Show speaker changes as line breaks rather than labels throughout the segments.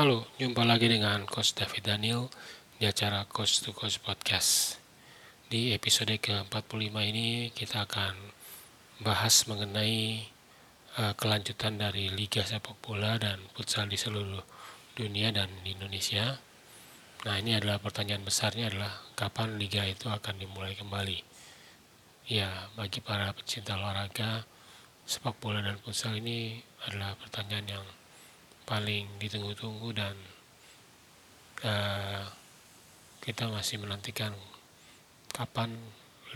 Halo, jumpa lagi dengan Coach David Daniel di acara Coach to Coach Podcast. Di episode ke-45 ini kita akan bahas mengenai uh, kelanjutan dari Liga Sepak Bola dan futsal di seluruh dunia dan di Indonesia. Nah, ini adalah pertanyaan besarnya adalah kapan liga itu akan dimulai kembali. Ya, bagi para pecinta olahraga, sepak bola dan futsal ini adalah pertanyaan yang paling ditunggu-tunggu dan uh, kita masih menantikan kapan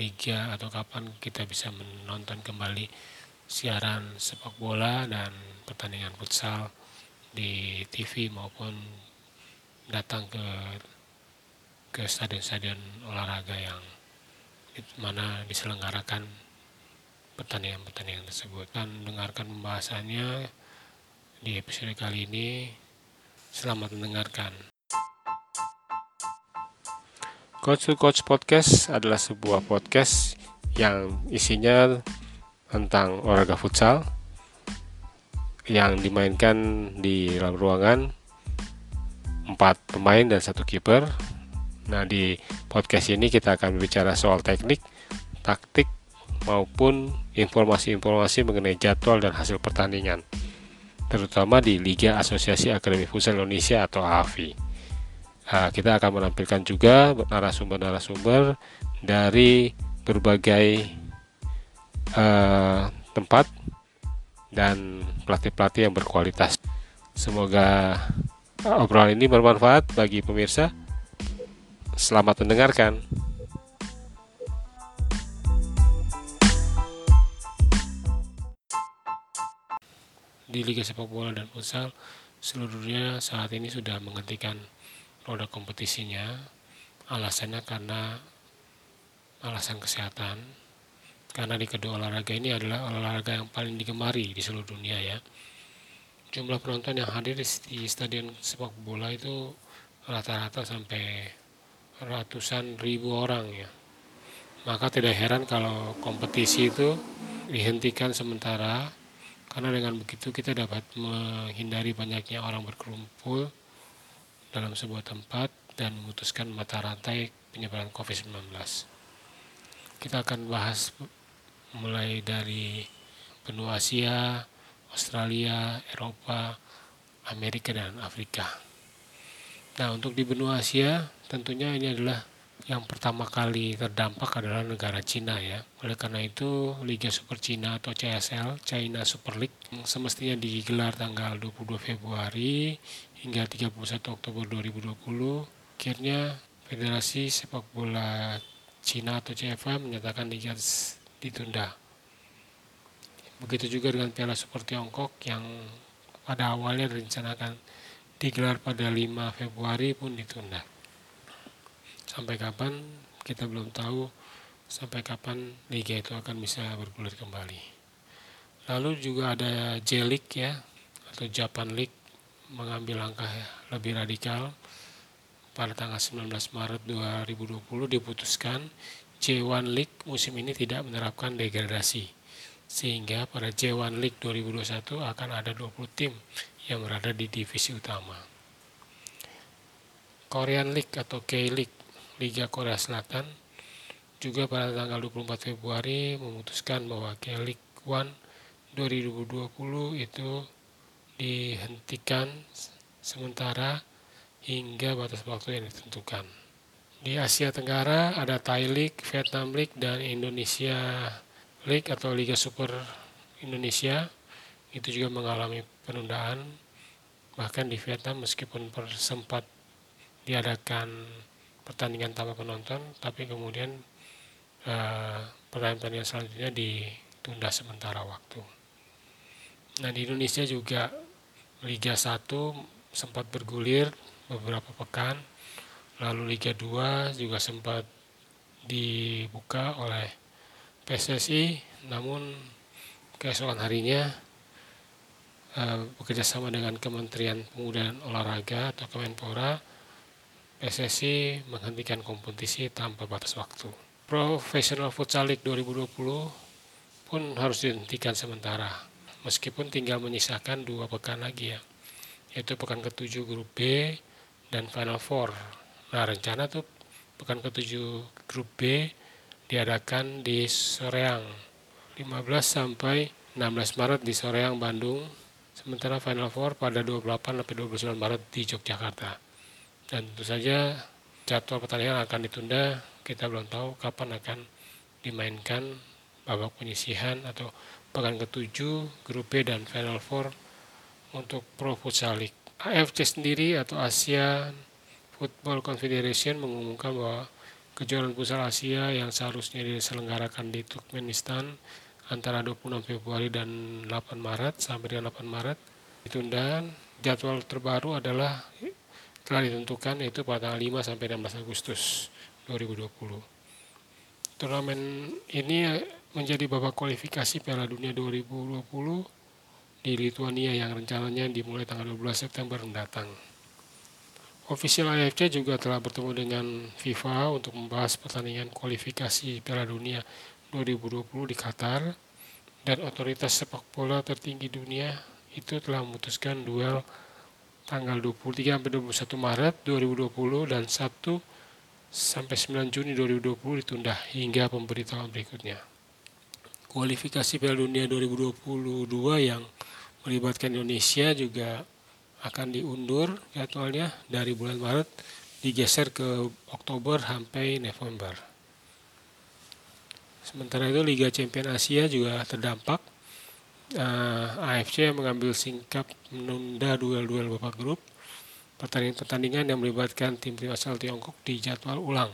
liga atau kapan kita bisa menonton kembali siaran sepak bola dan pertandingan futsal di TV maupun datang ke ke stadion-stadion olahraga yang mana diselenggarakan pertandingan-pertandingan tersebut. Dan dengarkan pembahasannya di episode kali ini. Selamat mendengarkan. Coach to Coach Podcast adalah sebuah podcast yang isinya tentang olahraga futsal yang dimainkan di dalam ruangan empat pemain dan satu kiper. Nah di podcast ini kita akan berbicara soal teknik, taktik maupun informasi-informasi mengenai jadwal dan hasil pertandingan terutama di Liga Asosiasi Akademi Futsal Indonesia atau AFI. Nah, kita akan menampilkan juga narasumber-narasumber dari berbagai uh, tempat dan pelatih-pelatih yang berkualitas. Semoga obrolan ini bermanfaat bagi pemirsa. Selamat mendengarkan. Di Liga Sepak Bola dan Futsal seluruhnya saat ini sudah menghentikan roda kompetisinya. Alasannya karena alasan kesehatan. Karena di kedua olahraga ini adalah olahraga yang paling digemari di seluruh dunia ya. Jumlah penonton yang hadir di stadion sepak bola itu rata-rata sampai ratusan ribu orang ya. Maka tidak heran kalau kompetisi itu dihentikan sementara karena dengan begitu kita dapat menghindari banyaknya orang berkerumpul dalam sebuah tempat dan memutuskan mata rantai penyebaran COVID-19. Kita akan bahas mulai dari benua Asia, Australia, Eropa, Amerika, dan Afrika. Nah, untuk di benua Asia, tentunya ini adalah yang pertama kali terdampak adalah negara Cina ya. Oleh karena itu, Liga Super Cina atau CSL, China Super League, semestinya digelar tanggal 22 Februari hingga 31 Oktober 2020. Akhirnya, Federasi Sepak Bola Cina atau CFA menyatakan liga ditunda. Begitu juga dengan Piala Super Tiongkok yang pada awalnya direncanakan digelar pada 5 Februari pun ditunda sampai kapan kita belum tahu sampai kapan liga itu akan bisa bergulir kembali. Lalu juga ada J-League ya atau Japan League mengambil langkah lebih radikal pada tanggal 19 Maret 2020 diputuskan J1 League musim ini tidak menerapkan degradasi sehingga pada J1 League 2021 akan ada 20 tim yang berada di divisi utama. Korean League atau K-League Liga Korea Selatan juga pada tanggal 24 Februari memutuskan bahwa K-League One 2020 itu dihentikan sementara hingga batas waktu yang ditentukan. Di Asia Tenggara ada Thai League, Vietnam League, dan Indonesia League atau Liga Super Indonesia itu juga mengalami penundaan bahkan di Vietnam meskipun sempat diadakan pertandingan tanpa penonton tapi kemudian uh, pertandingan selanjutnya ditunda sementara waktu. Nah di Indonesia juga Liga 1 sempat bergulir beberapa pekan, lalu Liga 2 juga sempat dibuka oleh PSSI, namun keesokan harinya uh, bekerjasama dengan Kementerian Pemuda dan Olahraga atau Kemenpora PSSI menghentikan kompetisi tanpa batas waktu. Professional Futsal League 2020 pun harus dihentikan sementara, meskipun tinggal menyisakan dua pekan lagi ya, yaitu pekan ke-7 grup B dan Final Four. Nah, rencana tuh pekan ke-7 grup B diadakan di Soreang 15 sampai 16 Maret di Soreang, Bandung. Sementara Final Four pada 28 sampai 29 Maret di Yogyakarta. Dan tentu saja jadwal pertandingan akan ditunda. Kita belum tahu kapan akan dimainkan babak penyisihan atau pekan ke-7 grup B dan Final Four untuk Pro Futsal League. AFC sendiri atau Asia Football Confederation mengumumkan bahwa kejuaraan futsal Asia yang seharusnya diselenggarakan di Turkmenistan antara 26 Februari dan 8 Maret sampai dengan 8 Maret ditunda. Jadwal terbaru adalah telah ditentukan yaitu pada tanggal 5 sampai 16 Agustus 2020. Turnamen ini menjadi babak kualifikasi Piala Dunia 2020 di Lithuania yang rencananya dimulai tanggal 12 September mendatang. Official AFC juga telah bertemu dengan FIFA untuk membahas pertandingan kualifikasi Piala Dunia 2020 di Qatar dan otoritas sepak bola tertinggi dunia itu telah memutuskan duel tanggal 23 sampai 21 Maret 2020 dan 1 sampai 9 Juni 2020 ditunda hingga pemberitahuan berikutnya. Kualifikasi Piala Dunia 2022 yang melibatkan Indonesia juga akan diundur jadwalnya dari bulan Maret digeser ke Oktober sampai November. Sementara itu Liga Champion Asia juga terdampak. Uh, eh, AFC mengambil sikap menunda duel-duel babak grup pertandingan-pertandingan yang melibatkan tim-tim asal Tiongkok di jadwal ulang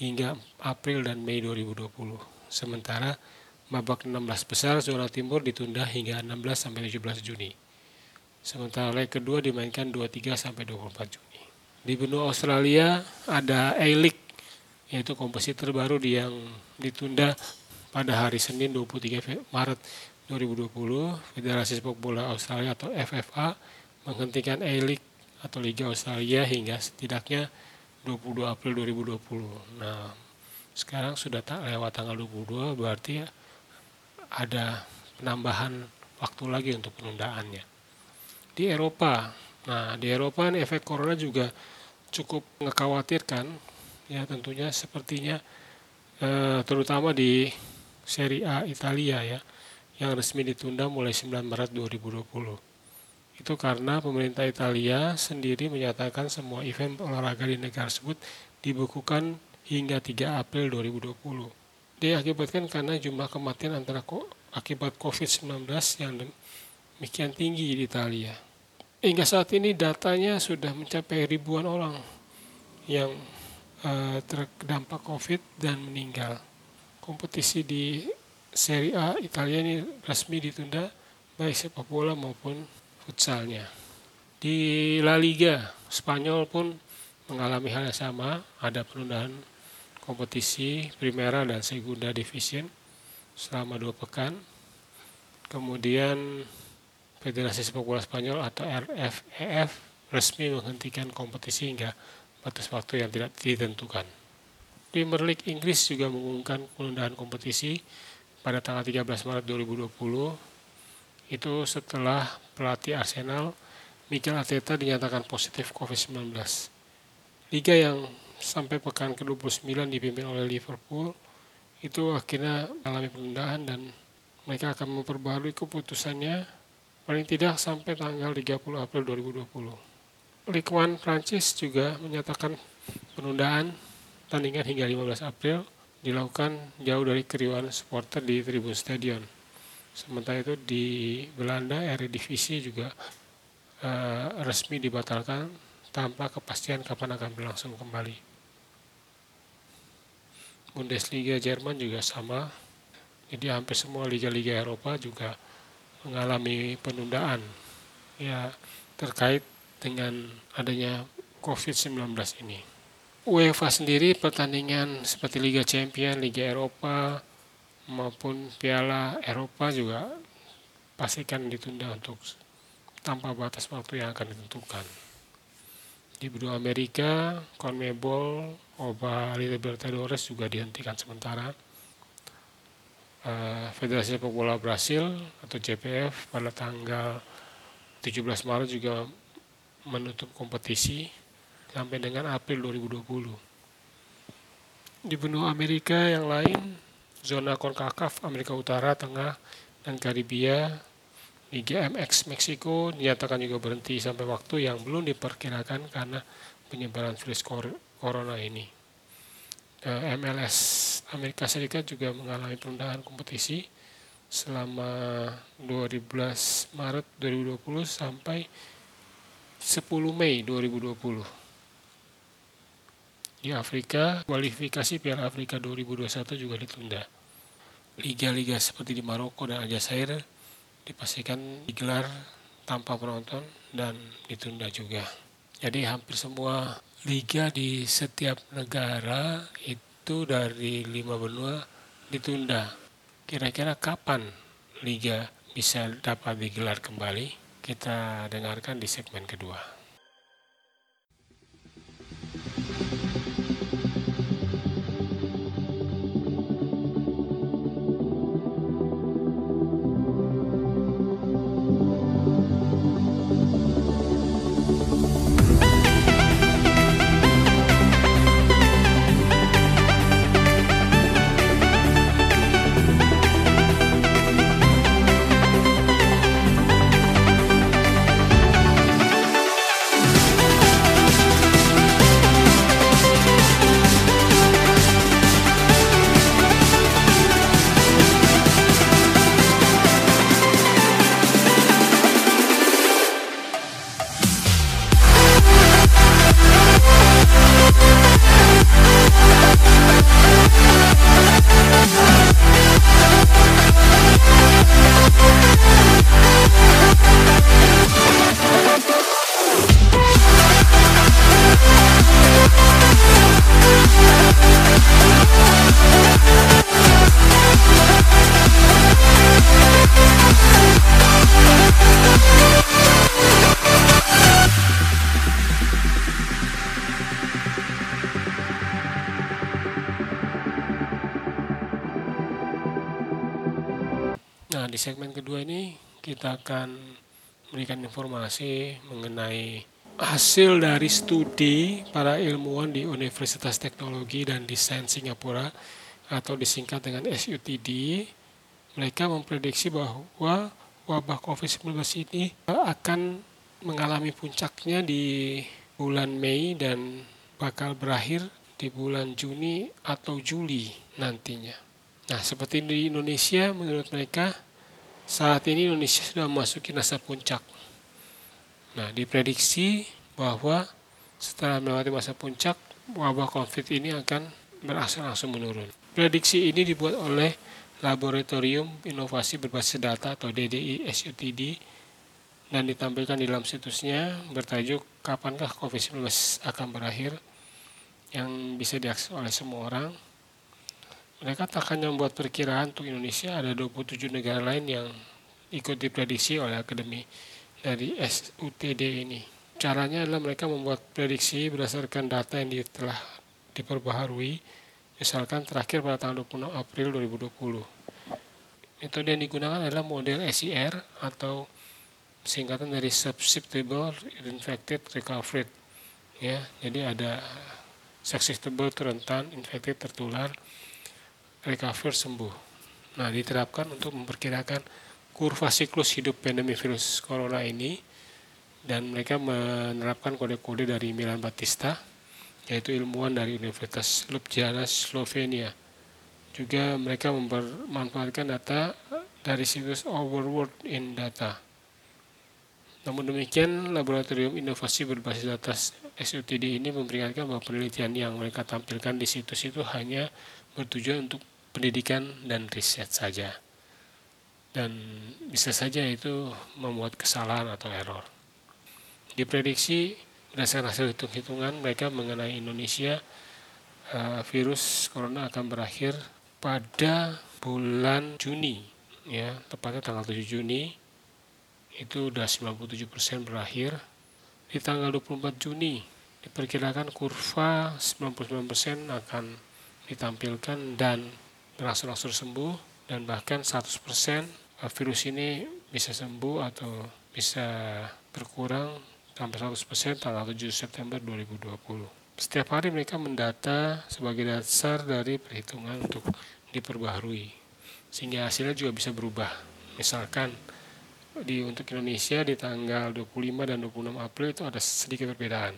hingga April dan Mei 2020. Sementara babak 16 besar zona timur ditunda hingga 16 sampai 17 Juni. Sementara leg kedua dimainkan 23 sampai 24 Juni. Di benua Australia ada A-League yaitu kompetisi terbaru yang ditunda pada hari Senin 23 Maret 2020 Federasi Sepak Bola Australia atau FFA menghentikan A-League atau Liga Australia hingga setidaknya 22 April 2020. Nah, sekarang sudah tak lewat tanggal 22 berarti ada penambahan waktu lagi untuk penundaannya. Di Eropa, nah di Eropa ini efek corona juga cukup mengkhawatirkan ya tentunya sepertinya eh, terutama di Serie A Italia ya yang resmi ditunda mulai 9 Maret 2020 itu karena pemerintah Italia sendiri menyatakan semua event olahraga di negara tersebut dibekukan hingga 3 April 2020 diakibatkan karena jumlah kematian antara akibat COVID-19 yang demikian tinggi di Italia. Hingga saat ini datanya sudah mencapai ribuan orang yang uh, terdampak COVID dan meninggal. Kompetisi di Serie A Italia ini resmi ditunda baik sepak bola maupun futsalnya. Di La Liga Spanyol pun mengalami hal yang sama, ada penundaan kompetisi Primera dan Segunda Division selama dua pekan. Kemudian Federasi Sepak Bola Spanyol atau RFEF resmi menghentikan kompetisi hingga batas waktu yang tidak ditentukan. Premier League Inggris juga mengumumkan penundaan kompetisi pada tanggal 13 Maret 2020 itu setelah pelatih Arsenal Mikel Arteta dinyatakan positif COVID-19. Liga yang sampai pekan ke-29 dipimpin oleh Liverpool itu akhirnya mengalami penundaan dan mereka akan memperbarui keputusannya paling tidak sampai tanggal 30 April 2020. Ligue 1 Prancis juga menyatakan penundaan tandingan hingga 15 April dilakukan jauh dari keriuhan supporter di tribun stadion. Sementara itu di Belanda Eredivisie juga uh, resmi dibatalkan tanpa kepastian kapan akan berlangsung kembali. Bundesliga Jerman juga sama. Jadi hampir semua liga-liga Eropa juga mengalami penundaan ya terkait dengan adanya COVID-19 ini. UEFA sendiri pertandingan seperti Liga Champion, Liga Eropa maupun Piala Eropa juga pastikan ditunda untuk tanpa batas waktu yang akan ditentukan. Di benua Amerika, CONMEBOL, Copa Libertadores juga dihentikan sementara. Eh, Federasi Sepak Bola Brasil atau CPF pada tanggal 17 Maret juga menutup kompetisi sampai dengan April 2020. Di benua Amerika yang lain, zona CONCACAF Amerika Utara, Tengah, dan Karibia, Liga MX Meksiko dinyatakan juga berhenti sampai waktu yang belum diperkirakan karena penyebaran virus corona ini. Eh, MLS Amerika Serikat juga mengalami penundaan kompetisi selama 12 Maret 2020 sampai 10 Mei 2020. Di Afrika, kualifikasi Piala Afrika 2021 juga ditunda. Liga-liga seperti di Maroko dan Aljazair dipastikan digelar tanpa penonton dan ditunda juga. Jadi hampir semua liga di setiap negara itu dari lima benua ditunda Kira-kira kapan liga bisa dapat digelar kembali? Kita dengarkan di segmen kedua. Di segmen kedua ini kita akan memberikan informasi mengenai hasil dari studi para ilmuwan di Universitas Teknologi dan Desain Singapura atau disingkat dengan SUTD. Mereka memprediksi bahwa wabah COVID-19 ini akan mengalami puncaknya di bulan Mei dan bakal berakhir di bulan Juni atau Juli nantinya. Nah, seperti di Indonesia, menurut mereka saat ini Indonesia sudah memasuki masa puncak. Nah, diprediksi bahwa setelah melewati masa puncak, wabah COVID ini akan berangsur-angsur menurun. Prediksi ini dibuat oleh Laboratorium Inovasi Berbasis Data atau DDI SUTD dan ditampilkan di dalam situsnya bertajuk Kapankah COVID-19 akan berakhir yang bisa diakses oleh semua orang mereka tak hanya membuat perkiraan untuk Indonesia, ada 27 negara lain yang ikut diprediksi oleh akademi dari SUTD ini. Caranya adalah mereka membuat prediksi berdasarkan data yang telah diperbaharui, misalkan terakhir pada tanggal 26 April 2020. Metode yang digunakan adalah model SIR atau singkatan dari Susceptible Infected Recovery. Ya, jadi ada susceptible rentan, infected tertular, recover sembuh. Nah, diterapkan untuk memperkirakan kurva siklus hidup pandemi virus corona ini dan mereka menerapkan kode-kode dari Milan Batista yaitu ilmuwan dari Universitas Ljubljana Slovenia. Juga mereka memanfaatkan data dari situs Overworld in Data. Namun demikian, Laboratorium Inovasi Berbasis Data SUTD ini memperingatkan bahwa penelitian yang mereka tampilkan di situs itu hanya bertujuan untuk pendidikan dan riset saja. Dan bisa saja itu membuat kesalahan atau error. Diprediksi berdasarkan hasil hitung-hitungan mereka mengenai Indonesia, uh, virus corona akan berakhir pada bulan Juni, ya tepatnya tanggal 7 Juni itu sudah 97% berakhir. Di tanggal 24 Juni diperkirakan kurva 99% akan ditampilkan dan berangsur-angsur sembuh dan bahkan 100% virus ini bisa sembuh atau bisa berkurang sampai 100% tanggal 7 September 2020. Setiap hari mereka mendata sebagai dasar dari perhitungan untuk diperbaharui. Sehingga hasilnya juga bisa berubah. Misalkan di untuk Indonesia di tanggal 25 dan 26 April itu ada sedikit perbedaan.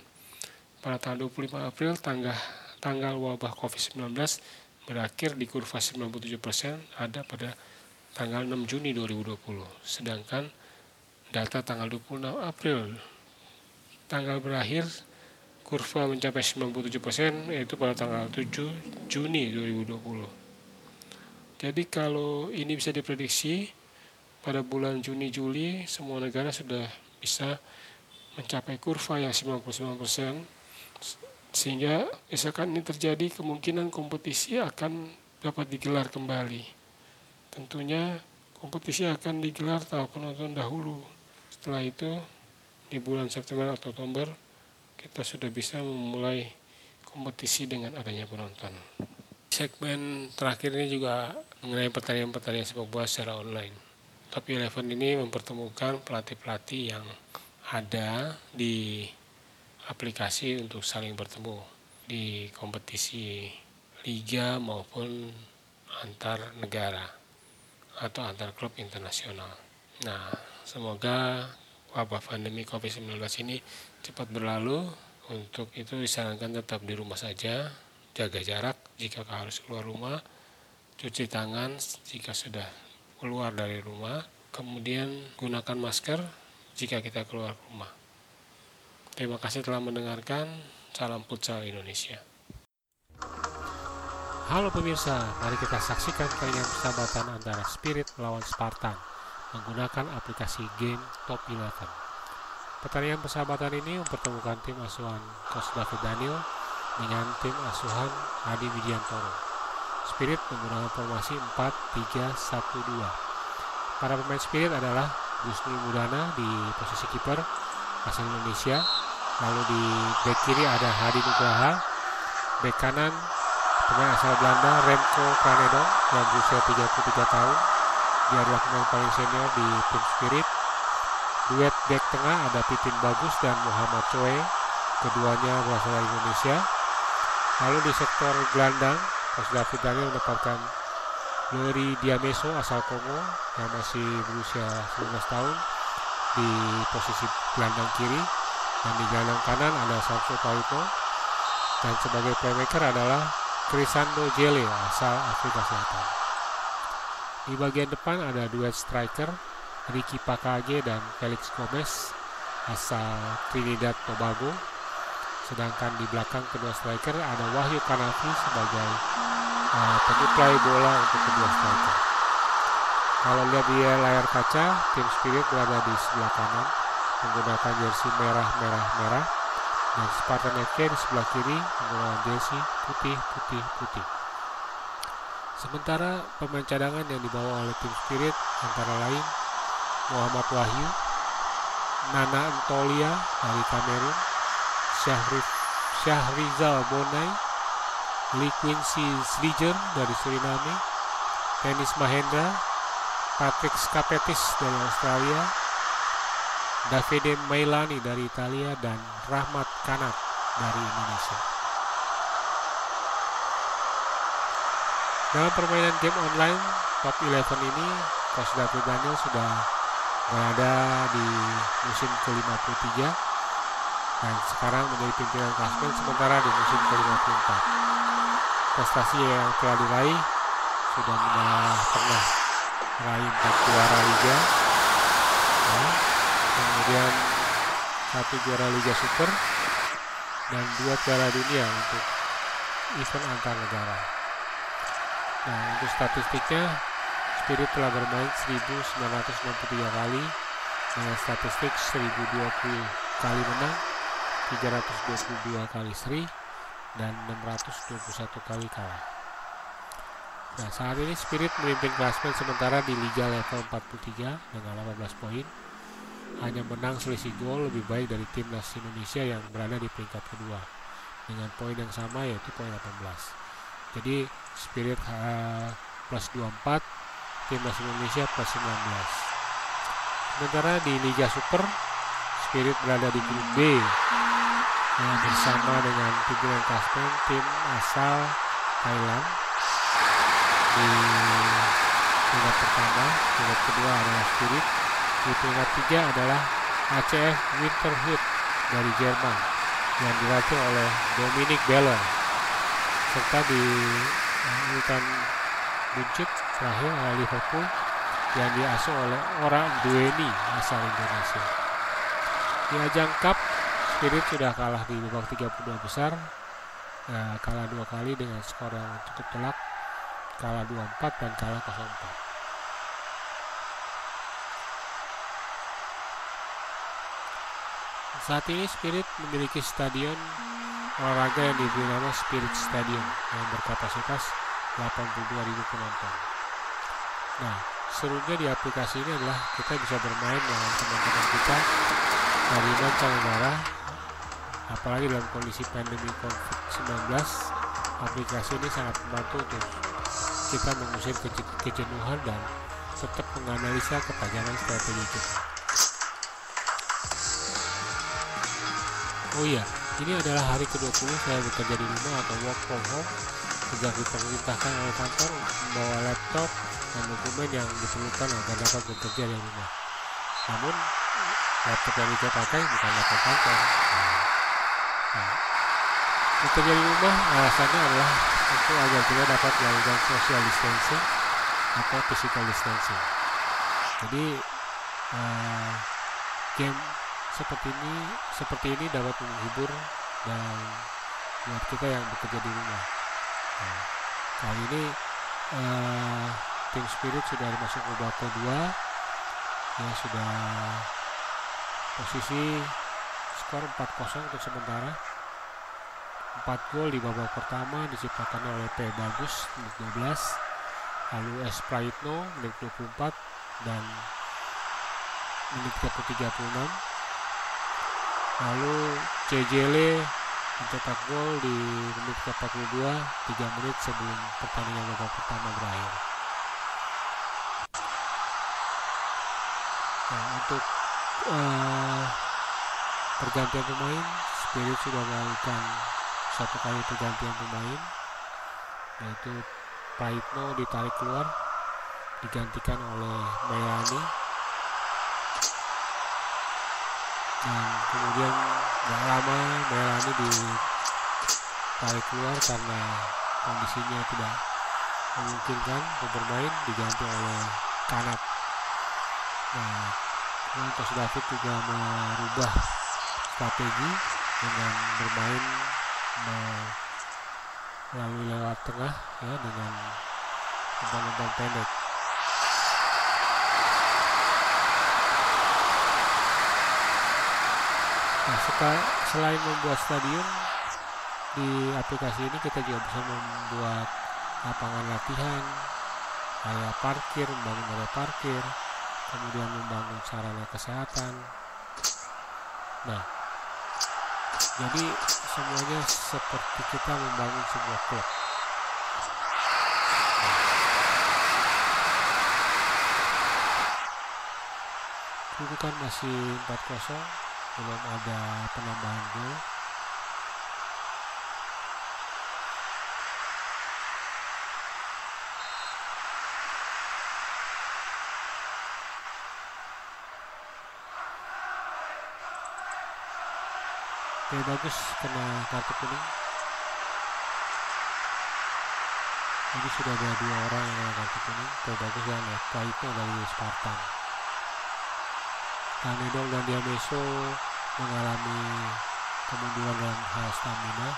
Pada tanggal 25 April tanggal tanggal wabah COVID-19 berakhir di kurva 97% ada pada tanggal 6 Juni 2020. Sedangkan data tanggal 26 April tanggal berakhir kurva mencapai 97% yaitu pada tanggal 7 Juni 2020. Jadi kalau ini bisa diprediksi pada bulan Juni Juli semua negara sudah bisa mencapai kurva yang 99% sehingga misalkan ini terjadi kemungkinan kompetisi akan dapat digelar kembali. Tentunya kompetisi akan digelar tahap penonton dahulu. Setelah itu di bulan September atau Oktober kita sudah bisa memulai kompetisi dengan adanya penonton. Segmen terakhir ini juga mengenai pertandingan-pertandingan sepak bola secara online. Top Eleven ini mempertemukan pelatih-pelatih yang ada di aplikasi untuk saling bertemu di kompetisi liga maupun antar negara atau antar klub internasional. Nah, semoga wabah pandemi COVID-19 ini cepat berlalu. Untuk itu disarankan tetap di rumah saja, jaga jarak jika harus keluar rumah, cuci tangan jika sudah keluar dari rumah, kemudian gunakan masker jika kita keluar rumah. Terima kasih telah mendengarkan. Salam futsal Indonesia. Halo pemirsa, mari kita saksikan pertandingan persahabatan antara Spirit melawan Spartan menggunakan aplikasi game Top 11. Pertandingan persahabatan ini mempertemukan tim asuhan Coach David Daniel dengan tim asuhan Adi Widiantoro. Spirit menggunakan formasi 4-3-1-2. Para pemain Spirit adalah Gusnul Mudana di posisi kiper asal Indonesia. Lalu di back kiri ada Hadi Nugraha. Back kanan pemain asal Belanda Remco Kranedo yang berusia 33 tahun. Dia adalah pemain paling senior di tim Spirit. Duet back tengah ada Pipin Bagus dan Muhammad Choi. Keduanya berasal dari Indonesia. Lalu di sektor gelandang Coach David Daniel mendapatkan Lori Diameso asal Kongo yang masih berusia 19 tahun di posisi gelandang kiri dan di gelandang kanan ada Samso Pauto dan sebagai playmaker adalah Crisando Jele asal Afrika Selatan. Di bagian depan ada duet striker Ricky Pakage dan Felix Gomez asal Trinidad Tobago sedangkan di belakang kedua striker ada Wahyu Kanafi sebagai uh, penyuplai bola untuk kedua striker. Kalau lihat di layar kaca, tim Spirit berada di sebelah kanan menggunakan jersey merah-merah-merah dan Spartan FC di sebelah kiri menggunakan jersey putih-putih-putih. Sementara pemain cadangan yang dibawa oleh tim Spirit antara lain Muhammad Wahyu, Nana Antolia dari Kamerun, Syahri, Syahrizal Bonai, Lee Quincy Sliger dari Suriname, Dennis Mahendra, Patrick Skapetis dari Australia, Davide Mailani dari Italia, dan Rahmat Kanat dari Indonesia. Dalam permainan game online Top 11 ini, Coach David Daniel sudah berada di musim ke-53 dan sekarang menjadi pimpinan klasmen sementara di musim ke-54. Prestasi yang telah diraih sudah pernah meraih empat juara liga, ya, kemudian satu juara liga super dan dua juara dunia untuk event antar negara. Nah untuk statistiknya Spirit telah bermain 1963 kali dengan statistik 1020 kali menang 322 kali seri dan 621 kali kalah. Nah, saat ini Spirit memimpin klasmen sementara di Liga level 43 dengan 18 poin. Hanya menang selisih gol lebih baik dari timnas Indonesia yang berada di peringkat kedua dengan poin yang sama yaitu poin 18. Jadi Spirit uh, plus 24, timnas Indonesia plus 19. Sementara di Liga Super Spirit berada di grup B yang bersama dengan pimpinan klasmen tim asal Thailand di peringkat pertama, peringkat kedua adalah Spirit, di peringkat tiga adalah ACF Winterhood dari Jerman yang dilatih oleh Dominic Beller serta di uh, urutan buncit terakhir adalah Liverpool yang diasuh oleh orang Dueni asal Indonesia. Di ajang Cup, Spirit sudah kalah di babak 32 besar, ya, kalah dua kali dengan skor yang cukup telak, kalah 2-4 dan kalah 0-4. Saat ini Spirit memiliki stadion olahraga yang diberi nama Spirit Stadium yang berkapasitas 82.000 penonton. Nah, serunya di aplikasi ini adalah kita bisa bermain dengan teman-teman kita dari mancanegara apalagi dalam kondisi pandemi COVID-19 aplikasi ini sangat membantu untuk kita mengusir kejenuhan dan tetap menganalisa ketajaman strategi kita. Oh iya, ini adalah hari ke-20 saya bekerja di rumah atau work from home sejak diperintahkan oleh kantor membawa laptop dan dokumen yang diperlukan agar dapat bekerja di rumah. Namun, laptop yang kita pakai bukan laptop kantor. Nah, bekerja di rumah alasannya adalah untuk agar kita dapat melakukan social distancing atau physical distancing. Jadi, uh, game seperti ini seperti ini dapat menghibur dan buat kita yang bekerja di rumah. Nah, kali ini uh, tim Spirit sudah masuk ke babak kedua, ya sudah posisi skor 4-0 untuk sementara. 4 gol di babak pertama diciptakan oleh P. Bagus menit 12, lalu S. Praitno menit 24 dan menit ke-36 lalu CJL mencetak gol di menit ke-42 3 menit sebelum pertandingan babak pertama berakhir. Nah untuk uh, pergantian pemain Spirit sudah melakukan satu kali pergantian pemain yaitu Praitno ditarik keluar digantikan oleh Melani dan kemudian gak lama Melani ditarik keluar karena kondisinya tidak memungkinkan untuk bermain diganti oleh Kanat. Nah Coach David juga merubah strategi dengan bermain melalui lewat tengah ya dengan umpan-umpan pendek Nah, selain membuat stadion di aplikasi ini kita juga bisa membuat lapangan latihan, area parkir, membangun area parkir, kemudian membangun sarana kesehatan. Nah, jadi semuanya seperti kita membangun sebuah klub. Kedudukan masih 4-0 belum ada penambahan gol. Oke bagus kena kartu kuning. Jadi sudah ada dua orang yang kena kartu kuning. Oke bagus ya itu dari Spartan. Kanedong dan Diameso mengalami kemunduran dalam hal stamina.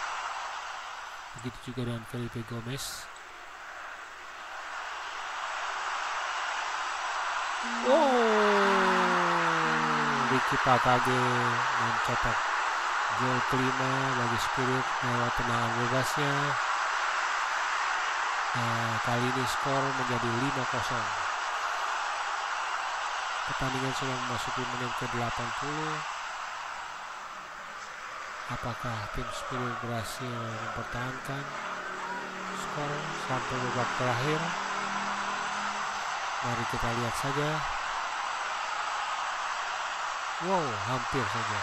Begitu juga dengan Felipe Gomez. Oh, Ricky Pakage mencetak gol kelima bagi Spirit lewat tendangan bebasnya. Nah, kali ini skor menjadi 5-0 pertandingan sudah memasuki menit ke-80 apakah tim Spirit berhasil mempertahankan skor sampai babak terakhir? Mari kita lihat saja. Wow hampir saja.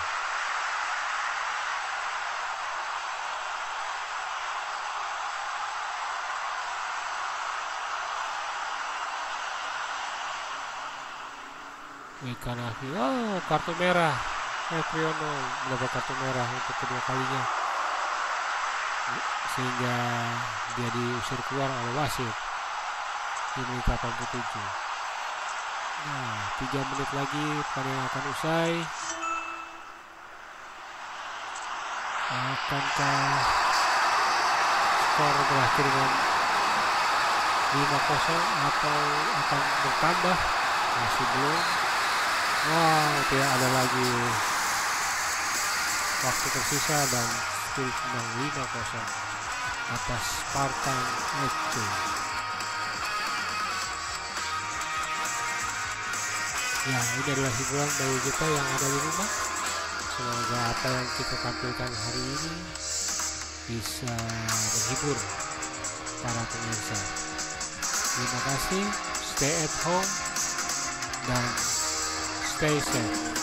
Wikanafi oh kartu merah Etriono mendapat kartu merah untuk kedua kalinya. Sehingga dia diusir keluar oleh wasit di menit 87 nah 3 menit lagi pertandingan akan usai. Akankah skor berakhir dengan 5-0 atau akan bertambah? Masih belum. Wow tidak ada lagi waktu tersisa dan Spirit menang 5-0 atas Spartan FC ya ini adalah hiburan bagi kita yang ada di rumah. Semoga apa yang kita tampilkan hari ini bisa menghibur para pemirsa. Terima kasih. Stay at home dan stay safe